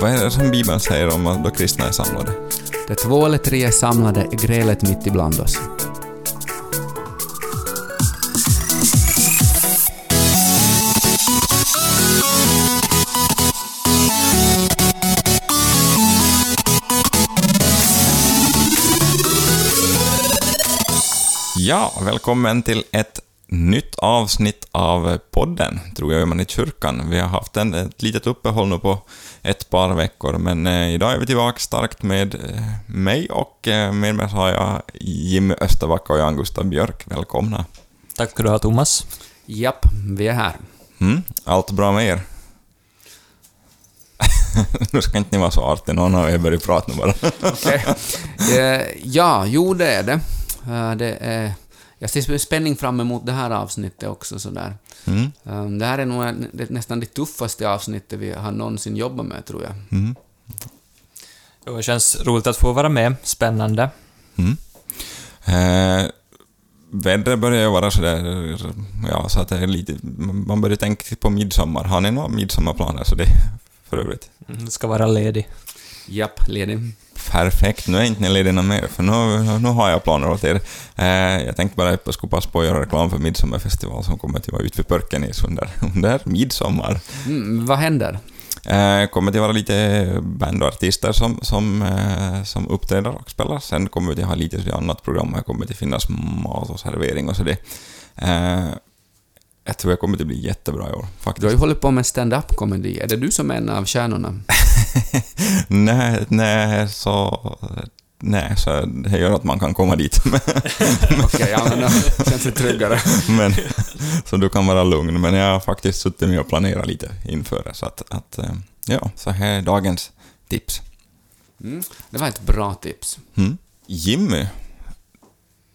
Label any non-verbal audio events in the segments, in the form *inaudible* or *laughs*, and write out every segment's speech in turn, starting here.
Vad är det som Bibeln säger om att då kristna är samlade? Där två eller tre är samlade är grälet mitt ibland oss. Ja, välkommen till ett nytt avsnitt av podden, tror jag man i kyrkan. Vi har haft en, ett litet uppehåll nu på ett par veckor, men eh, idag är vi tillbaka starkt med eh, mig och eh, med mig har jag Jimmy Österbacka och Jan Gustav Björk. Välkomna. Tack ska du ha, Thomas. Japp, vi är här. Mm, allt bra med er? *laughs* nu ska inte ni vara så artiga, någon av er börjar prata nu bara. *laughs* Okej. Eh, ja, jo det är det. Eh, det är, jag ser med spänning fram emot det här avsnittet också. Sådär. Mm, Eh, det här är nog en- det, nästan det tuffaste avsnittet vi har någonsin jobbat med, tror jag. mm, Jo, Det känns roligt att få vara med. Spännande. mm. Eh, vädret börjar ju vara sådär, ja, så att det är lite, man börjar tänka på midsommar. Har ni några midsommarplaner? Så det för övrigt. Mm, Det ska vara ledig. Japp, ledig. Perfekt, nu är inte ni lediga mer, för nu, nu har jag planer åt er. Eh, jag tänkte bara att jag skulle passa på att göra reklam för midsommarfestival som kommer att vara ute vid Pörkenis under, *laughs* under midsommar. Mm, vad händer? Eh, kommer att vara lite band och artister som, som, eh, som uppträder och spelar. Sen kommer vi att ha lite annat program. Här kommer det att finnas mat och servering och så det. Eh, jag tror jag kommer att bli jättebra i år, Du har faktiskt. ju hållit på med stand-up komedi. Är det du som är en av stjärnorna? *laughs* nej, nej, så... Nej, så det gör att man kan komma dit. *laughs* *laughs* Okej, ja, men då känns det tryggare. men, så du kan vara lugn. Men jag har faktiskt suttit med och planerat lite inför det. Så att, att eh, ja, så här är dagens tips. Mm, det var ett bra tips. Mm. Jimmy,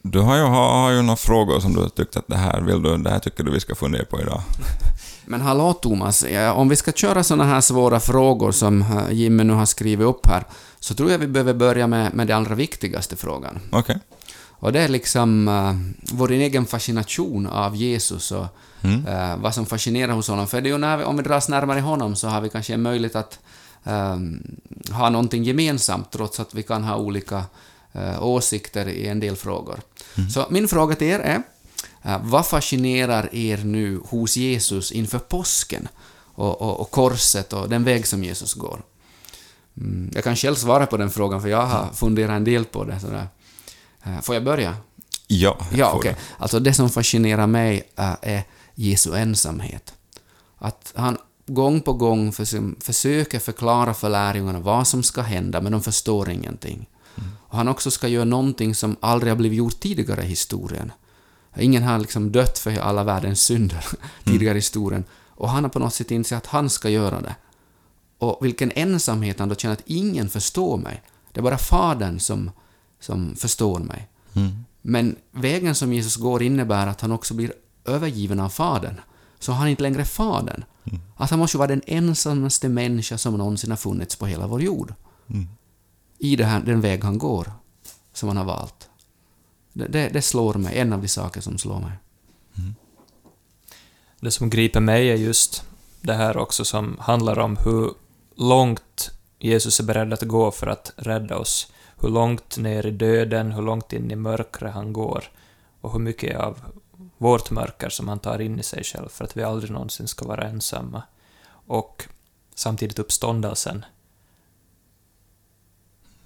du har ju, har ju några frågor som du tyckte att det här vill du, det här tycker du vi ska fundera på idag. *laughs* Men hallå Thomas, om vi ska köra såna här svåra frågor som eh, Jimmy nu har skrivit upp här, så tror jag vi behöver börja med, med den allra viktigaste frågan. Okej. Och det är liksom uh, vår egen fascination av Jesus och Mm. eh, vad som fascinerar hos honom. För det är ju när vi, om vi dras närmare honom så har vi kanske en möjlighet att ehm, ha någonting gemensamt trots att vi kan ha olika åsikter i en del frågor. Så min fråga till er är, eh, vad fascinerar er nu hos Jesus inför påsken och, och, och korset och den väg som Jesus går? Mm, jag kan själv svara på den frågan för jag har funderat en del på det. Sådär. Eh, Får jag börja? Ja, Ja, okej. Alltså det som fascinerar mig är Jesu ensamhet. Att han gång på gång förs- försöker förklara för lärjungarna vad som ska hända, men de förstår ingenting. Och han också ska göra någonting som aldrig har blivit gjort tidigare i historien. Ingen har liksom dött för alla världens synder *laughs* tidigare i historien. Och han har på något sätt insett att han ska göra det. Och vilken ensamhet han då känner att ingen förstår mig. Det är bara Fadern som, som förstår mig. Mm. Men vägen som Jesus går innebär att han också blir övergiven av Fadern. Så han är inte längre Fadern. Att han måste vara den ensammaste människa som någonsin har funnits på hela vår jord. Mm. I det här, den väg han går, som han har valt. Det, det, det slår mig, en av de saker som slår mig. Mm. Det som griper mig är just det här också som handlar om hur långt Jesus är beredd att gå för att rädda oss. Hur långt ner i döden, hur långt in i mörkret han går. Och hur mycket av vårt mörker som han tar in i sig själv för att vi aldrig någonsin ska vara ensamma. Och samtidigt uppståndelsen.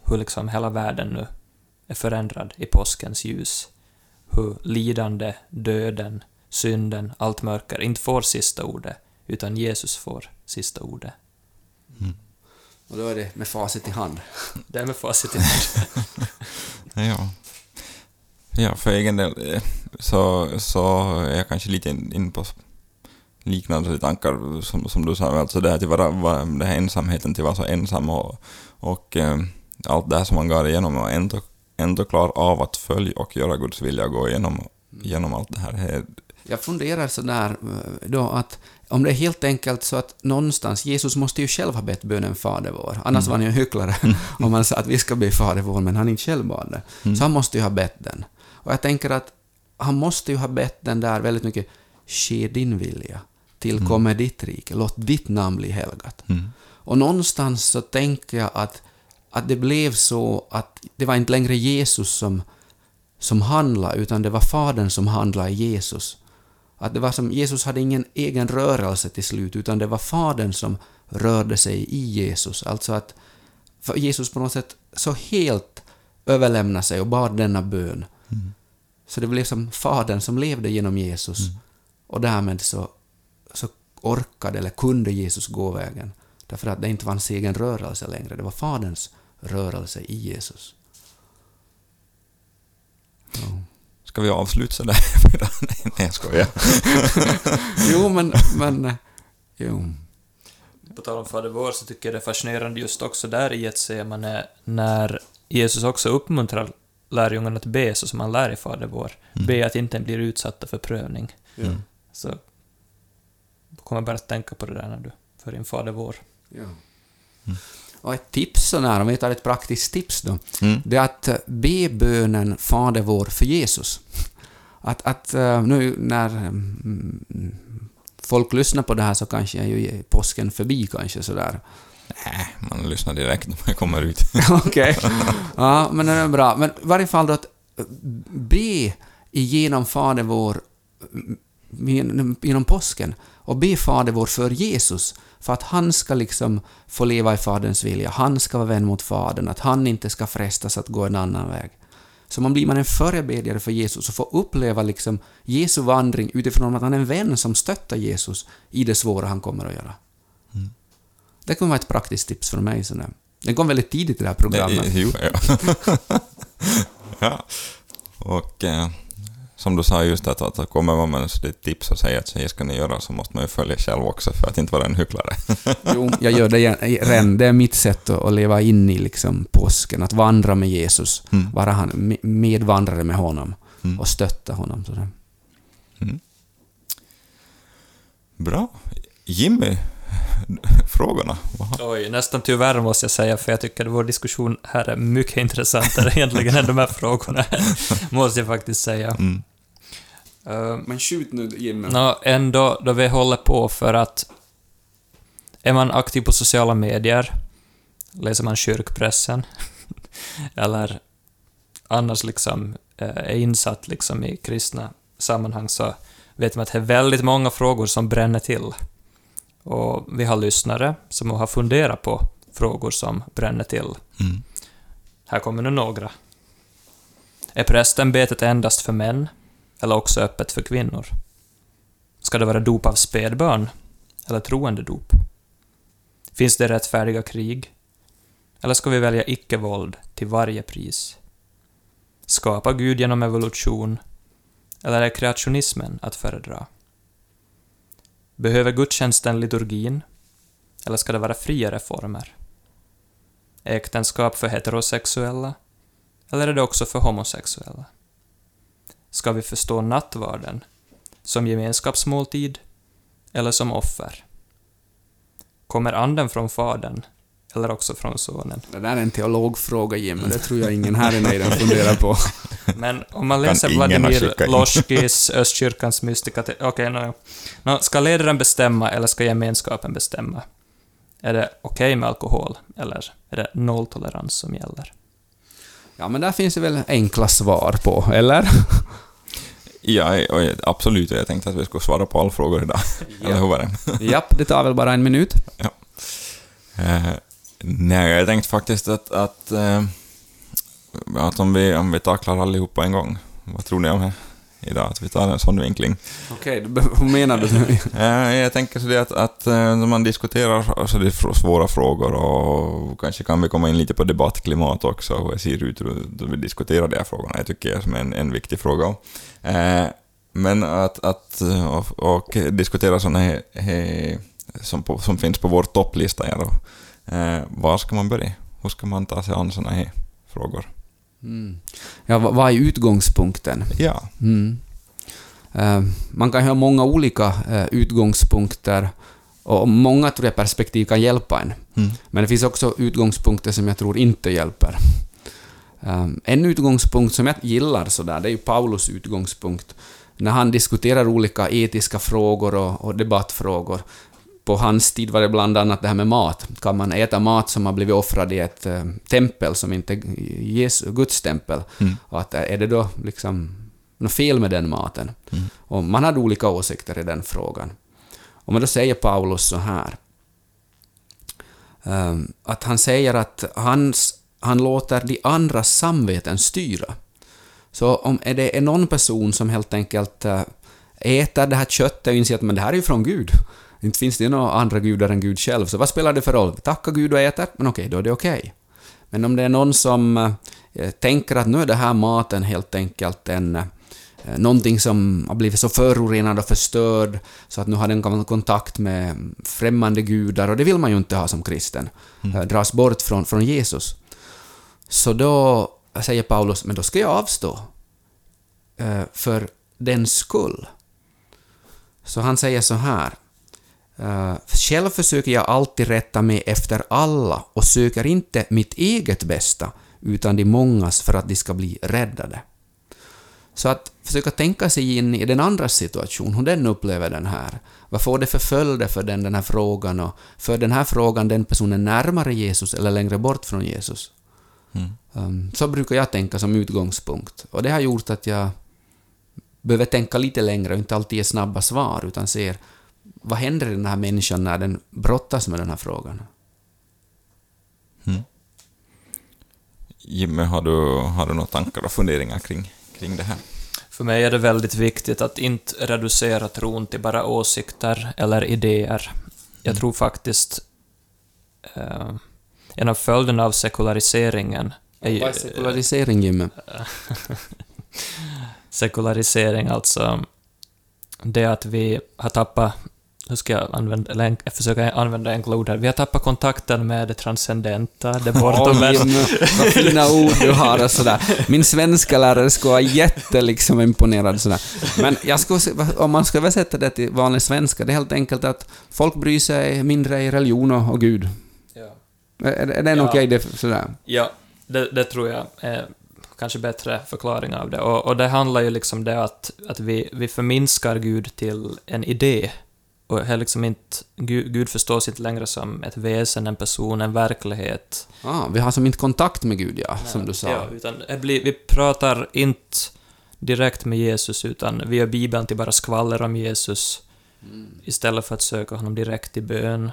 Hur liksom hela världen nu är förändrad i påskens ljus. Hur lidande, döden, synden, allt mörker inte får sista ordet, utan Jesus får sista ordet. Och då är det med facit i hand. *laughs* Det är med facit i hand. *laughs* Ja. Ja, för egen del eh, så, så är jag kanske lite in, in på liknande tankar som, som du sa, alltså det här, till vara, vara, det här ensamheten till att vara så ensam och, och eh, allt det här som man går igenom och ändå, ändå klara av att följa och göra Guds vilja och gå igenom, igenom allt det här. Jag funderar sådär eh, då att om det är helt enkelt så att någonstans, Jesus måste ju själv ha bett bönen Fader vår, annars var han ju en hycklare *laughs* om han sa att vi ska be Fader vår, men han inte själv bad det. Så han måste ju ha bett den. Och jag tänker att han måste ju ha bett den där väldigt mycket, ske din vilja, tillkommer ditt rike, låt ditt namn bli helgat. Mm. Och någonstans så tänker jag att, att det blev så att det var inte längre Jesus som, som handlade, utan det var Fadern som handlade i Jesus. Att det var som, Jesus hade ingen egen rörelse till slut, utan det var Fadern som rörde sig i Jesus. Alltså att Jesus på något sätt så helt överlämnade sig och bad denna bön. Så det blev som Fadern som levde genom Jesus. Och därmed så, så orkade eller kunde Jesus gå vägen. Därför att det inte var hans egen rörelse längre, det var Faderns rörelse i Jesus. Ja. Ska vi avsluta sådär? *laughs* Nej, jag skojar. *laughs* Jo, men... men eh, jo. På tal om Fader vår så tycker jag det är fascinerande just också där i Getsemane när Jesus också uppmuntrar lärjungarna att be så som han lär i Fader vår. Be att inte blir utsatta för prövning. Ja. Så kommer bara att tänka på det där när du för in Fader vår. Ja. Och ett tips sån här, om vi tar ett praktiskt tips då, Mm. det är att eh, be bönen Fader vår för Jesus. Att, att eh, nu när mm, folk lyssnar på det här så kanske är ju påsken förbi kanske sådär. Nej, man lyssnar direkt när man kommer ut. *laughs* Okej. Ja, men det är bra. Men i varje fall då att eh, be igenom Fader vår genom- påsken och be Fader vår för Jesus för att han ska liksom få leva i Faderns vilja, han ska vara vän mot Fadern, att han inte ska frestas att gå en annan väg. Så man blir man en förebedjare för Jesus och får uppleva liksom Jesu vandring utifrån att han är en vän som stöttar Jesus i det svåra han kommer att göra. Det kommer vara ett praktiskt tips från mig. Sådär. Den kom väldigt tidigt i det här programmet. Det- Jo, ja. *laughs* ja. Och eh, som du sa just att, att kommer man med ett tips och säger att så här ska ni göra så måste man ju följa själv också för att inte vara en hycklare. *laughs* Jo, jag gör det redan. Det är mitt sätt att leva in i liksom påsken, att vandra med Jesus, Mm. vara han, me- medvandrare med honom Mm. och stötta honom. Sådär. Bra. Jimmy, frågorna. Vad har- Oj, nästan tyvärr måste jag säga, för jag tycker att vår diskussion här är mycket *laughs* intressantare egentligen än de här frågorna. *laughs* måste jag faktiskt säga. Mm. Uh, Men skjut nu, Jimmy. Nå, ändå, då vi håller på för att... Är man aktiv på sociala medier, läser man kyrkpressen, *laughs* eller annars liksom eh, är insatt liksom i kristna sammanhang, så vet man att det är väldigt många frågor som bränner till. Och vi har lyssnare som har funderat på frågor som bränner till. Mm. Här kommer nu några. Är prästämbetet endast för män, eller också öppet för kvinnor? Ska det vara dop av spädbarn, eller troende dop? Finns det rättfärdiga krig? Eller ska vi välja icke-våld till varje pris? Skapar Gud genom evolution? Eller är kreationismen att föredra? Behöver gudstjänsten liturgin? Eller ska det vara friare former? Är äktenskap för heterosexuella? Eller är det också för homosexuella? Ska vi förstå nattvarden som gemenskapsmåltid eller som offer? Kommer anden från Fadern eller också från Sonen? Det där är en teologfråga, Jimmy. Det tror jag ingen här i nejden funderar på. *laughs* Men om man läser Vladimir. Loskis Östkyrkans mystika... Okej, okay, no. Ska ledaren bestämma eller ska gemenskapen bestämma? Är det okej med alkohol eller är det nolltolerans som gäller? Ja, men där finns det väl enkla svar på, eller? *laughs* Ja, absolut. Jag tänkte att vi skulle svara på alla frågor idag. Eller hur var det? Japp, det tar väl bara en minut. Eh, nej, jag tänkte faktiskt att, att, eh, att om, vi, om vi tacklar allihop på en gång. Vad tror ni om det idag? Att vi tar en sån vinkling. Okej, okay, *laughs* hur menar du? *laughs* Eh, jag tänker så det att, att eh, när man diskuterar alltså det svåra frågor och kanske kan vi komma in lite på debattklimat också, hur det ser ut då vi diskuterar de här frågorna. Jag tycker det är en, en viktig fråga. Men att, att och, och diskutera sådana här, här som, på, som finns på vår topplista här då. Eh, var ska man börja? Hur ska man ta sig an sådana här frågor? Mm. Ja, vad är utgångspunkten? Ja. Mm. Eh, Man kan ha många olika eh, utgångspunkter och många tror jag perspektiv kan hjälpa en. Mm. Men det finns också utgångspunkter som jag tror inte hjälper. Eh, En utgångspunkt som jag gillar sådär, det är ju Paulus utgångspunkt. När han diskuterar olika etiska frågor och, och debattfrågor. På hans tid var det bland annat det här med mat. Kan man äta mat som har blivit offrad i ett eh, tempel som inte är Jesu, Guds tempel? Och att, eh, är det då liksom något fel med den maten? Och man hade olika åsikter i den frågan. Och men då säger Paulus så här. ehm, att han säger att hans, han låter de andras samveten styra. Så om är det är någon person som helt enkelt eh, äter det här köttet och inser att men det här är ju från Gud. Inte finns det ju några andra gudar än Gud själv, så vad spelar det för roll? Tacka Gud och äter, men okej, då är det okej. Men om det är någon som eh, tänker att nu är det här maten helt enkelt en eh, någonting som har blivit så förorenad och förstörd så att nu har den kontakt med främmande gudar och det vill man ju inte ha som kristen. Eh, Dras bort från, från Jesus. Så då säger Paulus, men då ska jag avstå. Eh, för den skull. Så han säger så här. Eh, Själv försöker jag alltid rätta mig efter alla och söker inte mitt eget bästa, utan de mångas för att de ska bli räddade. Så att försöka tänka sig in i den andra situation, hur den upplever den här. Vad får det för följder för den, den här frågan och för den här frågan den personen närmare Jesus eller längre bort från Jesus? Um, så brukar jag tänka som utgångspunkt. Och det har gjort att jag behöver tänka lite längre och inte alltid ge snabba svar, utan ser vad händer i den här människan när den brottas med den här frågan. Jimmy, har du, har du några tankar och funderingar kring, kring det här? För mig är det väldigt viktigt att inte reducera tron till bara åsikter eller idéer. Jag tror faktiskt eh, en av följderna av sekulariseringen är ju... Vad är sekularisering, Jimmy? *laughs* sekularisering, alltså det att vi har tappat, hur ska jag använda, eller jag försöker använda enkla ord här, vi har tappat kontakten med det transcendenta, det bortom vad fina ord du har och sådär. Min svenska lärare skulle vara jätte liksom imponerad sådär. Men jag skulle, om man ska översätta det till vanlig svenska, det är helt enkelt att folk bryr sig mindre i religion och, och Gud. Ja. Är, är det en Ja. okej det sådär? Ja, det, det tror jag är kanske bättre förklaring av det. Och, och det handlar ju liksom det att, att vi, vi förminskar Gud till en idé. Och är liksom inte, Gud, Gud förstås inte längre som ett väsen, en person, en verklighet. Ah, vi har som inte kontakt med Gud, ja, som du sa. Ja, utan blir, vi pratar inte direkt med Jesus, utan vi gör Bibeln till bara skvaller om Jesus, istället för att söka honom direkt i bön.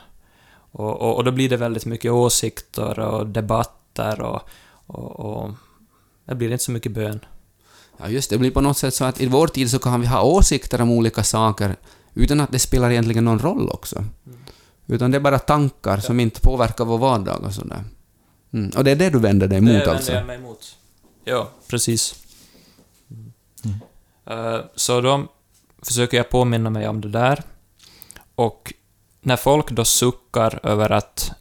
Och, och, och då blir det väldigt mycket åsikter och debatter och, och, och det blir inte så mycket bön. Ja, just det. Det blir på något sätt så att i vår tid så kan vi ha åsikter om olika saker utan att det spelar egentligen någon roll också. Utan det är bara tankar som inte påverkar vår vardag och sådär. Mm. Och det är det du vänder dig emot det alltså? vänder jag mig emot. Ja, precis. Eh, så då försöker jag påminna mig om det där. Och när folk då suckar över att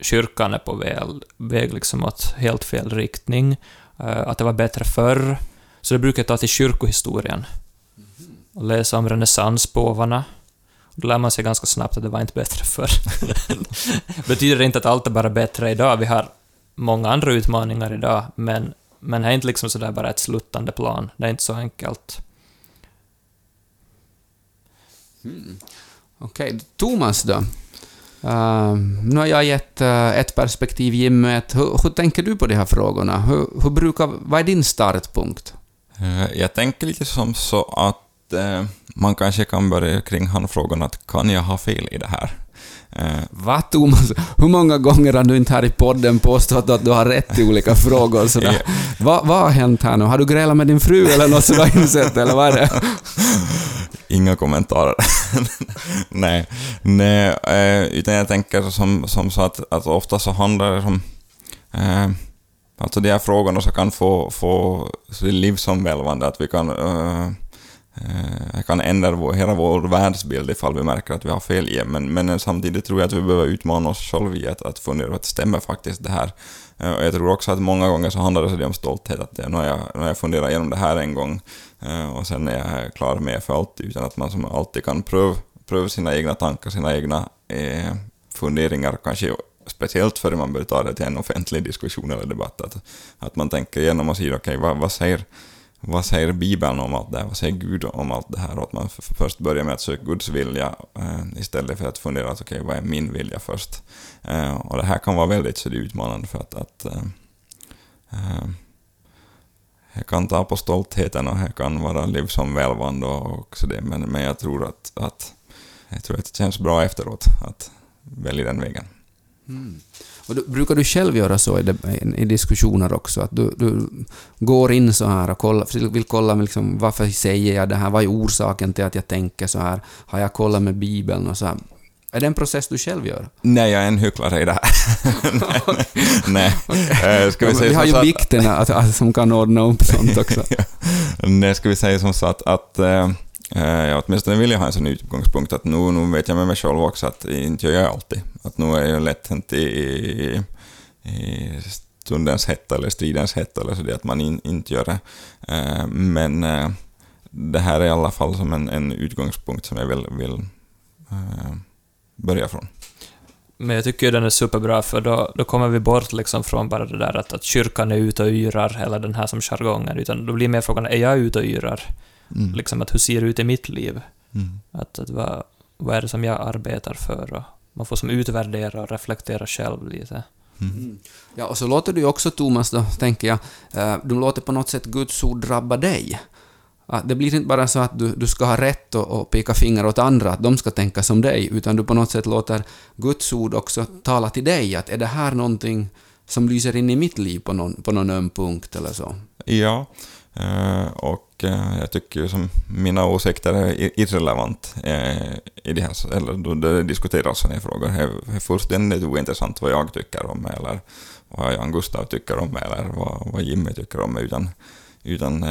kyrkan är på väg, väg liksom åt helt fel riktning, eh, att det var bättre förr, så det brukar jag ta till kyrkohistorien och läsa om renässanspåvarna. Då lär man sig ganska snabbt att det var inte bättre *laughs* förr. Betyder inte att allt är bara bättre idag. Vi har många andra utmaningar idag, men, men det är inte liksom sådär bara ett sluttande plan. Det är inte så enkelt. Okej, Thomas då? Uh, nu har jag gett uh, ett perspektiv, Jimmy, ett. Hur, hur tänker du på de här frågorna? Hur, hur brukar, vad är din startpunkt? Eh, Jag tänker lite som så att eh, man kanske kan börja kring han frågan att kan jag ha fel i det här? Eh, Va, Thomas? Hur många gånger har du inte här i podden påstått att du har rätt i olika *laughs* frågor och sådär? Vad vad har hänt här nu? Har du grälat med din fru eller något har insett, eller vad är det? *laughs* Inga kommentarer. *laughs* Nej, nej eh, utan jag tänker som, som så att, att ofta så handlar det om... Eh, alltså de här frågorna så kan få, få livsomvälvande, att vi kan... Eh, Eh, kan ändra vår, hela vår världsbild ifall vi märker att vi har fel i men, men samtidigt tror jag att vi behöver utmana oss själva i att, att fundera på att stämmer faktiskt det här. Eh, och jag tror också att många gånger så handlar det om stolthet, att eh, nu har jag, nu har jag funderat igenom det här en gång och sen är jag klar med för alltid, utan att man som alltid kan pröva, pröva sina egna tankar, sina egna eh, funderingar, kanske speciellt före man börjar ta det till en offentlig diskussion eller debatt, att, att man tänker igenom och säger okej, vad, vad säger vad säger Bibeln om allt det här? Vad säger Gud om allt det här? Och att man först börjar med att söka Guds vilja eh, istället för att fundera att okej, vad är min vilja först? Eh, och det här kan vara väldigt så det är utmanande för att, att eh, eh jag kan ta på stoltheten och jag kan vara livsomvälvande och också det, men, men jag tror att, att jag tror att det känns bra efteråt att välja den vägen. Mm. Och du, brukar du själv göra så i, de, i, diskussioner också? Att du, du går in så här och kollar, vill kolla liksom, varför säger jag det här? Vad är orsaken till att jag tänker så här? Har jag kollat med Bibeln och så här? Är det en process du själv gör? Nej, jag är en hycklare i det här. *laughs* nej, nej. Eh, ska vi säga vi har ju att- vikterna att, att, som kan ordna upp sånt också. *laughs* Nej, ska vi säga som så att, att eh, Eh, ja, åtminstone vill jag ha en sån utgångspunkt att nu, nu vet jag med mig själv också att inte gör jag alltid. Att nu är jag lätt hänt i, i, i stundens hetta eller stridens hetta eller så det att man in, inte gör det. Eh, men eh, det här är i alla fall som en, en utgångspunkt som jag vill, vill börja från. Men jag tycker ju den är superbra, för då, då kommer vi bort liksom från bara det där att, att kyrkan är ute och yrar, eller den här som jargongen, utan då blir mer frågan, är jag ute och yrar? Mm. Liksom att hur ser det ut i mitt liv? Mm. Att, att vad, vad är det som jag arbetar för? Och man får som utvärdera och reflektera själv lite. Mm. Ja, och så låter du ju också, Thomas, då, tänker jag, eh, du låter på något sätt Guds ord drabba dig. Att det blir inte bara så att du, du ska ha rätt och, och peka finger åt andra, att de ska tänka som dig, utan du på något sätt låter Guds ord också tala till dig, att är det här någonting som lyser in i mitt liv på någon, på någon öm punkt eller så? Ja, Eh, och eh, jag tycker ju som mina åsikter är irrelevant eh, i det här, eller då det diskuteras sådana här frågor. Det är fullständigt ointressant vad jag tycker om eller vad Jan Gustav tycker om eller vad, vad Jimmy tycker om, utan, utan,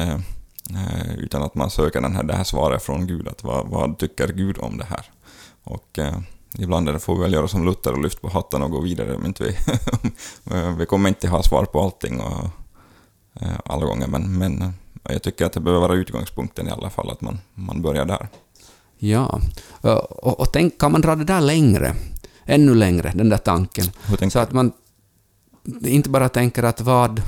utan att man söker den här, det här svaret från Gud, att vad, vad tycker Gud om det här? Och ibland är det får vi väl göra som Luther och lyfta på hatten och gå vidare, men inte vi, *laughs* vi kommer inte ha svar på allting och alla gånger, men, men eh, jag tycker att det behöver vara utgångspunkten i alla fall, att man, man börjar där. Ja, Eh, och, och tänk, kan man dra det där längre? Ännu längre, den där tanken. Så att man inte bara tänker att vad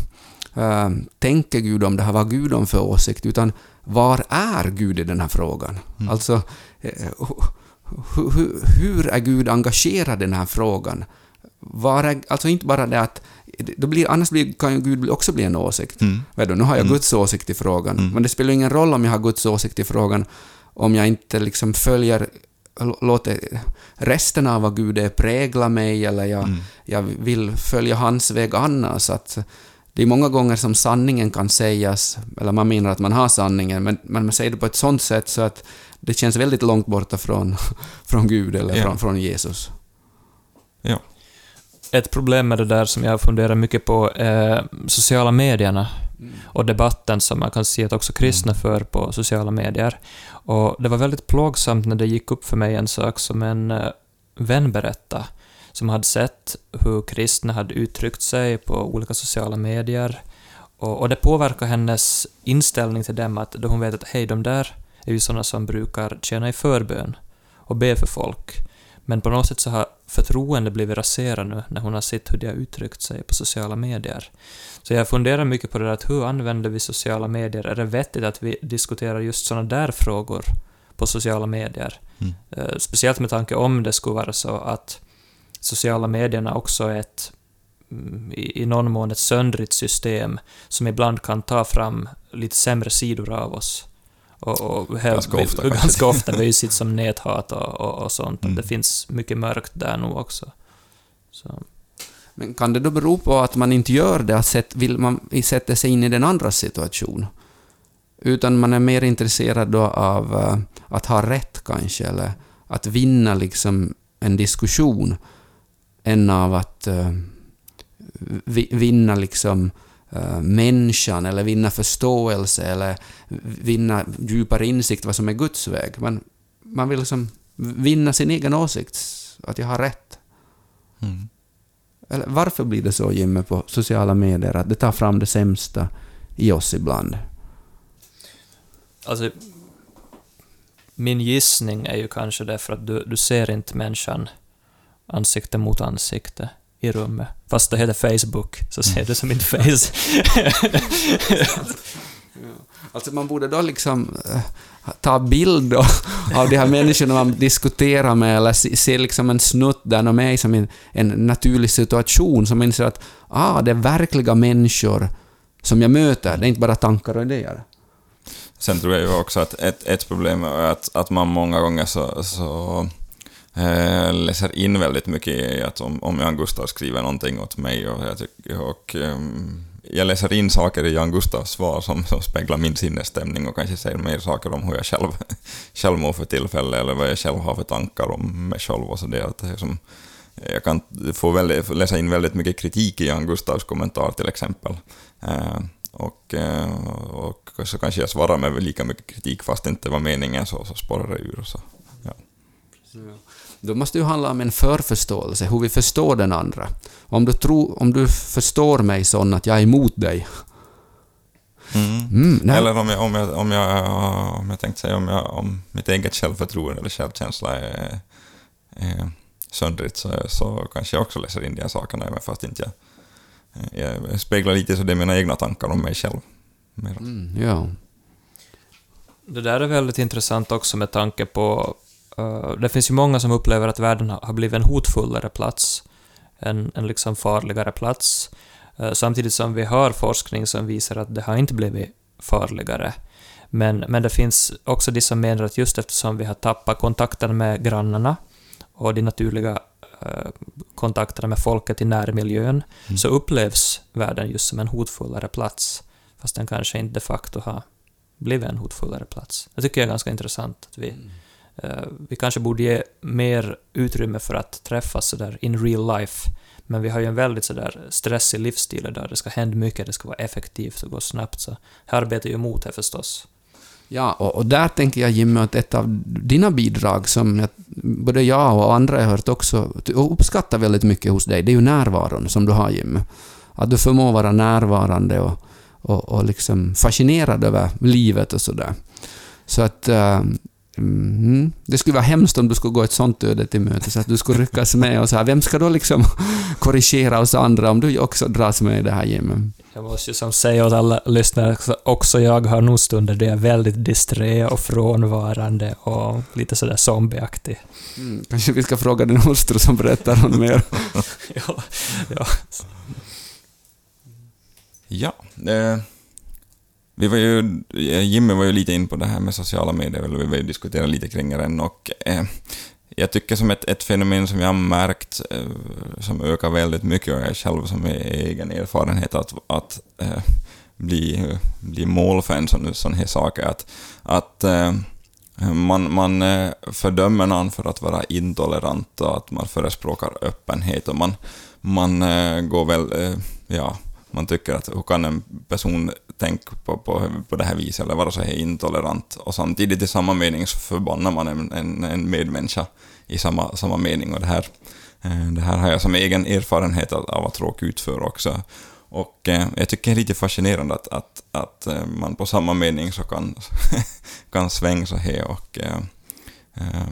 äh, tänker Gud om det här, vad Gud om för åsikt, utan var är Gud i den här frågan? Mm. Alltså, eh, hur, hur, hur är Gud engagerad i den här frågan? Var är, alltså inte bara det att då blir, annars blir, kan ju Gud också bli en åsikt. Mm. Nu har jag Mm. Guds åsikt i frågan, Mm. men det spelar ingen roll om jag har Guds åsikt i frågan om jag inte liksom följer, låter resten av vad Gud är prägla mig eller jag, Mm. jag vill följa hans väg annars. Att det är många gånger som sanningen kan sägas, eller man menar att man har sanningen, men, men man säger det på ett sånt sätt så att det känns väldigt långt borta från, *laughs* från Gud eller Ja. från, från Jesus. Ja. Ett problem med det där som jag funderar mycket på är sociala medierna och debatten som man kan se att också kristna för på sociala medier. Och det var väldigt plågsamt när det gick upp för mig en sak som en eh, vän berättade, som hade sett hur kristna hade uttryckt sig på olika sociala medier. Och, och det påverkar hennes inställning till dem, att då hon vet att hej, de där är ju sådana som brukar tjäna i förbön och be för folk. Men på något sätt så har förtroende blivit raserat nu när hon har sett hur de har uttryckt sig på sociala medier. Så jag funderar mycket på det där att hur använder vi sociala medier? Är det vettigt att vi diskuterar just sådana där frågor på sociala medier? Mm. Eh, Speciellt med tanke om det skulle vara så att sociala medierna också är ett mm, i, i någon mån ett söndrigt system som ibland kan ta fram lite sämre sidor av oss. Och, och här, Ganska ofta, vi, ganska ofta. Sitt som näthat och, och, och sånt. Mm. Det finns mycket mörkt där nog också. Så. Men kan det då bero på att man inte gör det, att sätt, vill man sätta sig in i den andras situation? Utan man är mer intresserad då av eh, att ha rätt kanske, eller att vinna liksom en diskussion, än av att eh, vi, vinna liksom eh, människan, eller vinna förståelse, eller vinna djupare insikt vad som är Guds väg. Man, man vill liksom vinna sin egen åsikt, att jag har rätt. Mm. Eller varför blir det så, Jimmy, på sociala medier, att det tar fram det sämsta i oss ibland? Alltså, min gissning är ju kanske därför att du, du ser inte människan ansikte mot ansikte i rummet. Fast det heter Facebook, så ser du som inte face. Alltså man borde då liksom eh, ta bild då, av de här människorna man diskuterar med eller se, se liksom en snutt där de är i som en, en naturlig situation som inser att ah, det är verkliga människor som jag möter, det är inte bara tankar och idéer. Sen tror jag ju också att ett, ett problem är att, att man många gånger så, så eh, läser in väldigt mycket i att om, om Jan Gustav skriver någonting åt mig och jag, tycker, och, um, jag läser in saker i Jan Gustavs svar som, som speglar min sinnesstämning och kanske säger mer saker om hur jag själv, *laughs* själv mår för tillfället eller vad jag själv har för tankar om mig själv och sådär. jag kan få väldigt, läsa in väldigt mycket kritik i Jan Gustavs kommentar till exempel. Eh, och, eh, och så kanske jag svarar med lika mycket kritik fast det inte var meningen så, så spårar det ur. Så. Då måste det ju handla om en förförståelse, hur vi förstår den andra. Om du, tror, om du förstår mig så att jag är emot dig. Mm. Mm. Eller om jag, om jag, om jag, om jag tänkte säga om, jag, om mitt eget självförtroende eller självkänsla är, är söndrigt så, så kanske jag också läser in de här sakerna, även fast inte jag, jag speglar lite så det är mina egna tankar om mig själv. Mer. Mm, ja. Det där är väldigt intressant också med tanke på... eh, det finns ju många som upplever att världen har blivit en hotfullare plats, en, en liksom farligare plats. Eh, samtidigt som vi har forskning som visar att det har inte blivit farligare. Men, men det finns också de som menar att just eftersom vi har tappat kontakten med grannarna och de naturliga eh, kontakterna med folket i närmiljön, så upplevs världen just som en hotfullare plats, fast den kanske inte de facto har blivit en hotfullare plats. Det tycker jag är ganska intressant. Att vi, eh, Eh, vi kanske borde ge mer utrymme för att träffas sådär in real life, men vi har ju en väldigt sådär stressig livsstil där det ska hända mycket, det ska vara effektivt och gå snabbt, så här arbetar ju emot det förstås. Ja, och, och där tänker jag Jimmy att ett av dina bidrag som jag, både jag och andra har hört också och uppskattar väldigt mycket hos dig, det är ju närvaron som du har Jimmy. Att du förmår vara närvarande och, och, och liksom fascinerad över livet och sådär. Så att eh, mm, det skulle vara hemskt om du skulle gå ett sånt öde till mötes, så att du skulle ryckas med och så här, vem ska då liksom *laughs* korrigera oss andra om du också dras med i det här Jimmy? Jag måste ju som säga åt alla lyssnare också jag har nog stunder där jag är väldigt disträ och frånvarande och lite sådär zombieaktig. Mm, kanske vi ska fråga din hustru som berättar om mer. *laughs* ja, ja. Ja, eh, vi var ju, eh, Jimmy var ju lite in på det här med sociala medier, eller vi diskuterade ju diskutera lite kring den och eh, jag tycker som ett, ett fenomen som jag har märkt eh, som ökar väldigt mycket och jag själv som är egen erfarenhet att, att eh, bli, bli mål för en sån, sån här sak är att, att eh, man, man eh, fördömer någon för att vara intolerant och att man förespråkar öppenhet och man, man eh, går väl, eh, ja, man tycker att hur kan en person tänka på, på, på det här viset eller vara så här intolerant? Och samtidigt i samma mening så förbannar man en, en, en medmänniska i samma, samma mening. Och det här, eh, det här har jag som egen erfarenhet av, att råka ut för också. Och eh, jag tycker det är lite fascinerande att, att, att eh, man på samma mening så kan, *laughs* kan svänga så här och eh, eh,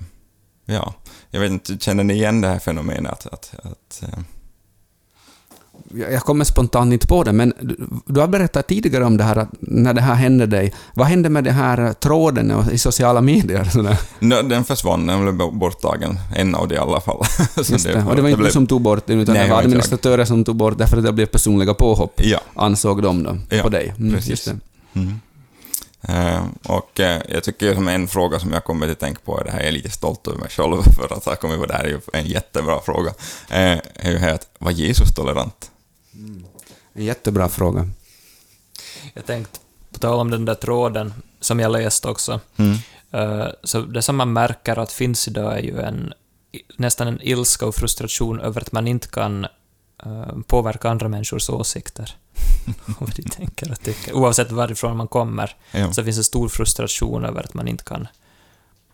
ja, jag vet inte, känner ni igen det här fenomenet? Att, att, att eh, jag kommer spontant inte på det, men du, har berättat tidigare om det här, att när det här hände dig. Vad hände med den här tråden i sociala medier? No, den försvann, den blev borttagen. En av de i alla fall. *laughs* Just det. Och det var inte blev- du som tog bort den, utan Nej, det var inte jag. administratörer som tog bort därför att det blev personliga påhopp, Ja, ansåg de då, Ja, på dig. Mm, precis. Mm. Eh, och eh, jag tycker som en fråga som jag kommer att tänka på, är det här jag är lite stolt över mig själv *laughs* för att jag kommer på, det här är ju en jättebra fråga, eh, är ju här att, var Jesus tolerant? En jättebra fråga. Jag tänkte, på tal om den där tråden, som jag läste också, Mm. så det som man märker att finns idag är ju en, nästan en ilska och frustration över att man inte kan påverka andra människors åsikter. *laughs* och vad de tänker och tycker. Oavsett varifrån man kommer, Ja. så finns en stor frustration över att man inte kan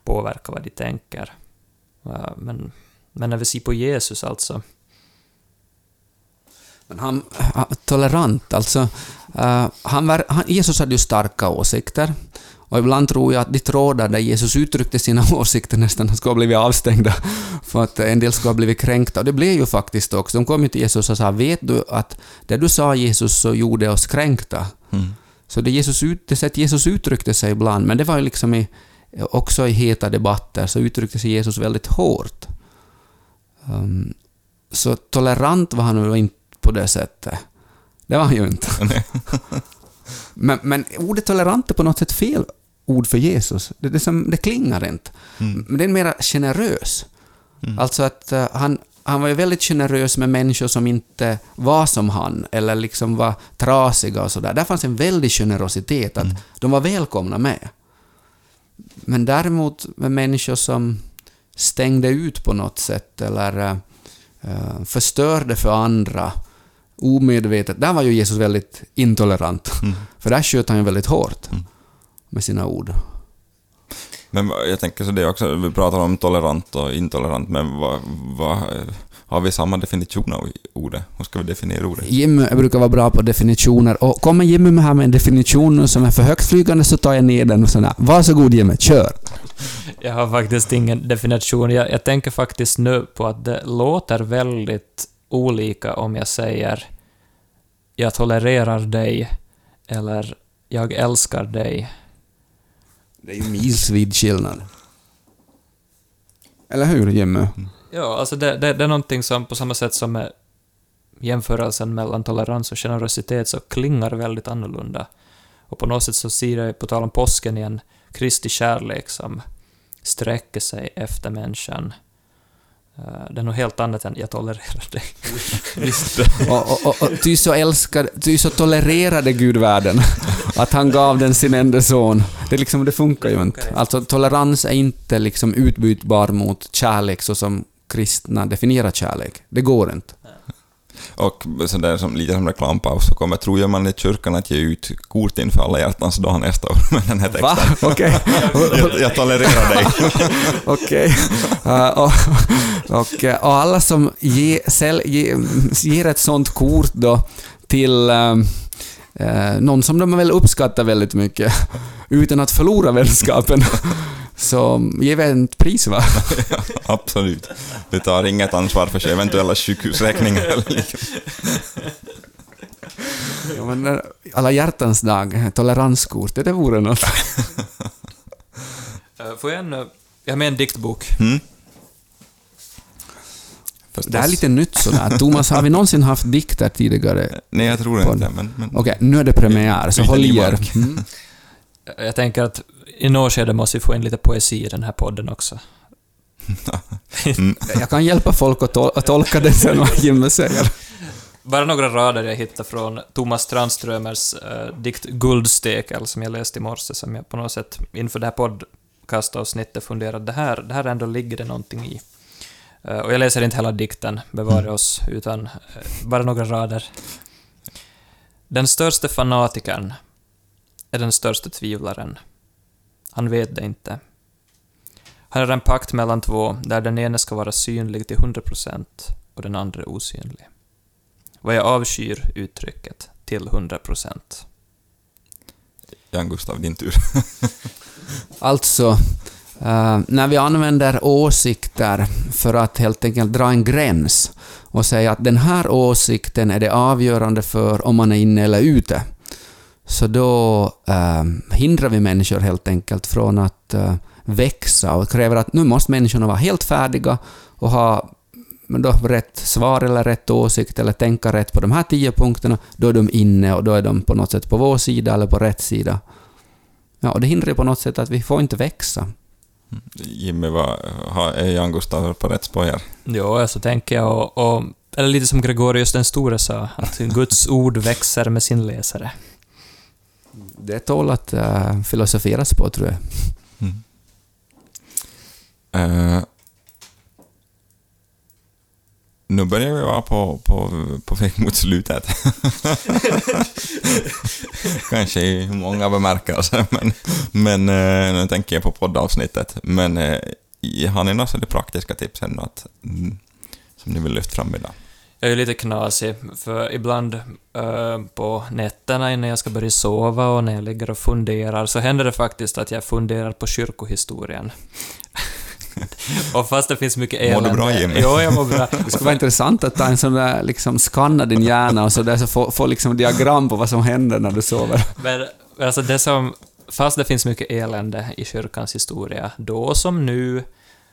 påverka vad de tänker. Eh, men, men när vi ser på Jesus alltså, Men han, han tolerant, alltså. eh, han var, han, Jesus hade ju starka åsikter. Och ibland tror jag att de trådar där Jesus uttryckte sina *laughs* åsikter nästan skulle ha blivit avstängda för att en del skulle ha blivit kränkta. Och det blev ju faktiskt också. De kom ju till Jesus och sa ”Vet du att det du sa Jesus så gjorde oss kränkta?” Mm. Så det, Jesus ut, det sätt Jesus uttryckte sig ibland, men det var ju liksom i, också i heta debatter, så uttryckte sig Jesus väldigt hårt. Um, så tolerant var han nog inte på det sättet. Det var han ju inte. *laughs* men, men ordet tolerant är på något sätt fel ord för Jesus. Det, det, som, det klingar inte. Mm. Men det är mera generös. Mm. Alltså att uh, han, han var ju väldigt generös med människor som inte var som han, eller liksom var trasiga och sådär. Där fanns en väldig generositet, att Mm. de var välkomna med. Men däremot med människor som stängde ut på något sätt, eller uh, förstörde för andra, omedvetet. Där var ju Jesus väldigt intolerant. Mm. För där sköt han ju väldigt hårt Mm. Med sina ord. Men jag tänker så det också, vi pratar om tolerant och intolerant, men vad, vad, har vi samma definition av ordet? Hur ska vi definiera ordet? Jimmy brukar vara bra på definitioner och kommer Jimmy med här med en definition som är för högtflygande så tar jag ner den och sådär. Varsågod Jimmy, kör! Jag har faktiskt ingen definition. Jag, jag tänker faktiskt nu på att det låter väldigt olika om jag säger jag tolererar dig eller jag älskar dig. Det är ju milsvid skillnad. Eller hur Jimmy? Mm. Ja, alltså det, det, det är någonting som på samma sätt som med jämförelsen mellan tolerans och generositet så klingar väldigt annorlunda. Och på något sätt så ser jag, på tal om påsken igen, Kristi kärlek som sträcker sig efter människan. Eh, Det är något helt annat än jag tolererar dig. *laughs* Och, och, och, och ty så älskade, ty så tolererade Gud världen att han gav den sin enda son. Det, liksom, det funkar ju inte. Alltså tolerans är inte liksom utbytbar mot kärlek så som kristna definierar kärlek. Det går inte. Och sådär som, lite som reklampaus så kommer tror jag man i kyrkan att ge ut kort inför alla hjärtans dag nästa år med den här Va? texten. Okej. *laughs* Jag, jag tolererar dig. *laughs* Okej. Uh, och, och, uh, och alla som ge, säl, ge, ger ett sånt kort då till um, uh, någon som de väl uppskattar väldigt mycket, *laughs* utan att förlora vänskapen, *laughs* så ger vi ett pris va? *laughs* Absolut. Du tar inget ansvar för sig eventuella sjukhusräkningar eller. Ja, men, uh, alla hjärtans dag, toleranskortet, det vore något. Eh, Får jag en... eh, Jag har med en diktbok. Mm. Förstås. Det här är lite nytt sådär. Thomas, har vi någonsin haft dikter tidigare? Nej, jag tror På- inte men... men Okej, nu är det premiär, så håll i er. Mm. *laughs* Jag tänker att i något skede måste vi få in lite poesi i den här podden också. mm. *laughs* Jag kan hjälpa folk att, tol- att tolka det sen vad Jimmy säger. Bara några rader jag hittade från Thomas Strandströmers eh, dikt Guldstekel som jag läste i morse, som jag på något sätt inför det här podcastavsnittet funderade, det här, det här ändå ligger det någonting i. Eh, och jag läser inte hela dikten, bevare Mm. oss, utan eh, bara några rader. Den största fanatikern är den största tvivlaren. Han vet det inte. Han är en pakt mellan två, där den ene ska vara synlig till 100% och den andra osynlig. Vad jag avskyr uttrycket till 100%. Jan Gustav, din tur. *laughs* Alltså, Uh, när vi använder åsikter för att helt enkelt dra en gräns och säga att den här åsikten är det avgörande för om man är inne eller ute, så då uh, hindrar vi människor helt enkelt från att uh, växa och kräver att nu måste människorna vara helt färdiga och ha men då rätt svar eller rätt åsikt eller tänka rätt på de här tio punkterna, då är de inne och då är de på något sätt på vår sida eller på rätt sida. Ja, och det hindrar ju på något sätt att vi får inte växa. Jimmy, vad, har- är Jan Gustav på rätt spår här? Jo, så tänker jag och, och eller lite som Gregorius den store sa, att Guds ord växer med sin läsare. Det tål att uh, filosoferas på, tror jag. Mm. Eh, nu börjar vi vara på, på, på väg mot slutet. *laughs* Kanske i många bemärkelser, men, men eh, nu tänker jag på poddavsnittet. Men eh, har ni några sådana praktiska tips ändå att, mm, som ni vill lyfta fram idag? Jag är lite knasig, för ibland eh, på nätterna innan jag ska börja sova och när jag ligger och funderar så händer det faktiskt att jag funderar på kyrkohistorien. *laughs* och fast det finns mycket Mår du elände... bra, Jimmy? Jo, jag mår bra. *laughs* Det skulle vara intressant att ta en sån där, liksom skanna din hjärna och så där så få, få liksom diagram på vad som händer när du sover. *laughs* Men Alltså det som, fast det finns mycket elände i kyrkans historia, då som nu,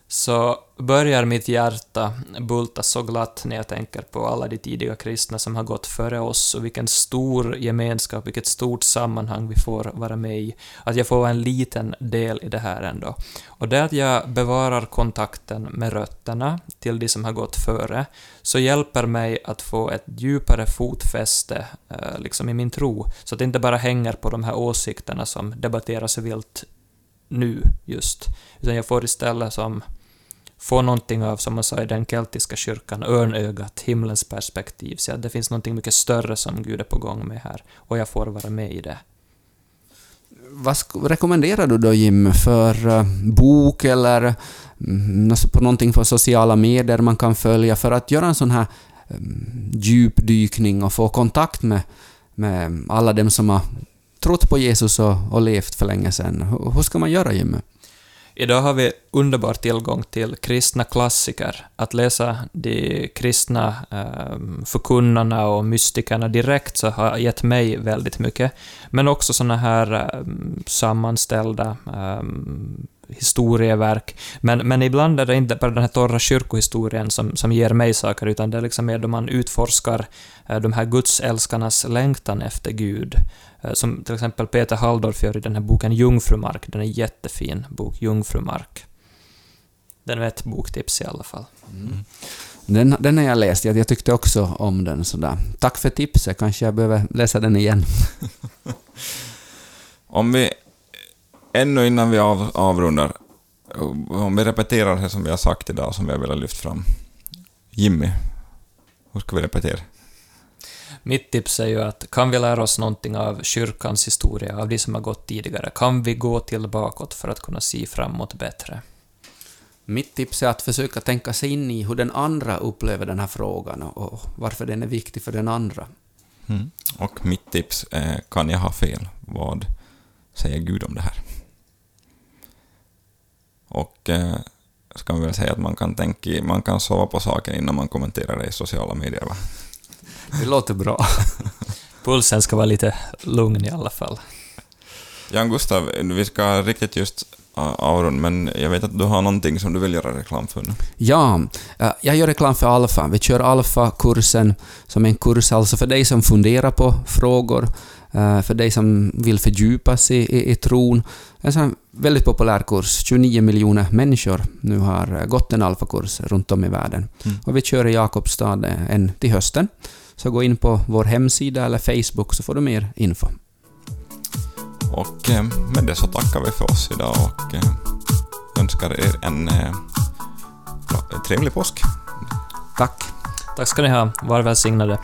så börjar mitt hjärta bulta så glatt när jag tänker på alla de tidiga kristna som har gått före oss och vilken stor gemenskap, vilket stort sammanhang vi får vara med i. Att jag får vara en liten del i det här ändå. Och det att jag bevarar kontakten med rötterna till de som har gått före, så hjälper mig att få ett djupare fotfäste eh, liksom i min tro, så att det inte bara hänger på de här åsikterna som debatteras vilt nu just, utan jag får istället som få någonting av, som man sa i den keltiska kyrkan, örnögat, himlens perspektiv. Så att det finns någonting mycket större som Gud är på gång med här, och jag får vara med i det. Vad rekommenderar du då Jim för eh, bok eller mm, alltså på någonting på sociala medier man kan följa för att göra en sån här mm, djupdykning och få kontakt med, med alla dem som har trott på Jesus och, och levt för länge sedan? Hur, hur ska man göra Jim? Idag har vi underbar tillgång till kristna klassiker. Att läsa de kristna eh, förkunnarna och mystikerna direkt så har gett mig väldigt mycket. Men också såna här eh, sammanställda eh, historieverk. Men, men ibland är det inte bara den här torra kyrkohistorien som, som ger mig saker, utan det är liksom mer då man utforskar eh, de här gudsälskarnas längtan efter Gud. Eh, Som till exempel Peter Halldorf gör i den här boken Jungfrumark. Den är jättefin bok, Jungfrumark. Den är ett boktips i alla fall. Den, den har jag läst, jag, jag tyckte också om den sådär. Tack för tipset, kanske jag behöver läsa den igen. *laughs* Om vi, ännu innan vi av, avrundar, om vi repeterar det som vi har sagt idag, som vi har velat lyfta fram. Jimmy, hur ska vi repetera? Mitt tips är ju att kan vi lära oss någonting av kyrkans historia, av de som har gått tidigare? Kan vi gå tillbaka för att kunna se framåt bättre? Mitt tips är att försöka tänka sig in i hur den andra upplever den här frågan och, och varför den är viktig för den andra. Mm. Och mitt tips är, kan jag ha fel? Vad säger Gud om det här? Ska man väl säga att man kan, tänka, man kan sova på saken innan man kommenterar det i sociala medier, va? Det låter bra. *laughs* Pulsen ska vara lite lugn i alla fall. Jan Gustav, vi ska riktigt just avrunda, men jag vet att du har någonting som du vill göra reklam för nu. Ja, eh, jag gör reklam för Alfa. Vi kör Alfa-kursen som en kurs alltså för dig som funderar på frågor, för dig som vill fördjupa sig i, i tron. En sån väldigt populär kurs. 29 miljoner människor nu har eh, gått en Alfa-kurs runt om i världen. Mm. Och vi kör i Jakobstad eh, en till hösten. Så gå in på vår hemsida eller Facebook så får du mer info. Och eh, med det så tackar vi för oss idag och eh, önskar er en eh, trevlig påsk. Tack! Tack ska ni ha. Var välsignade.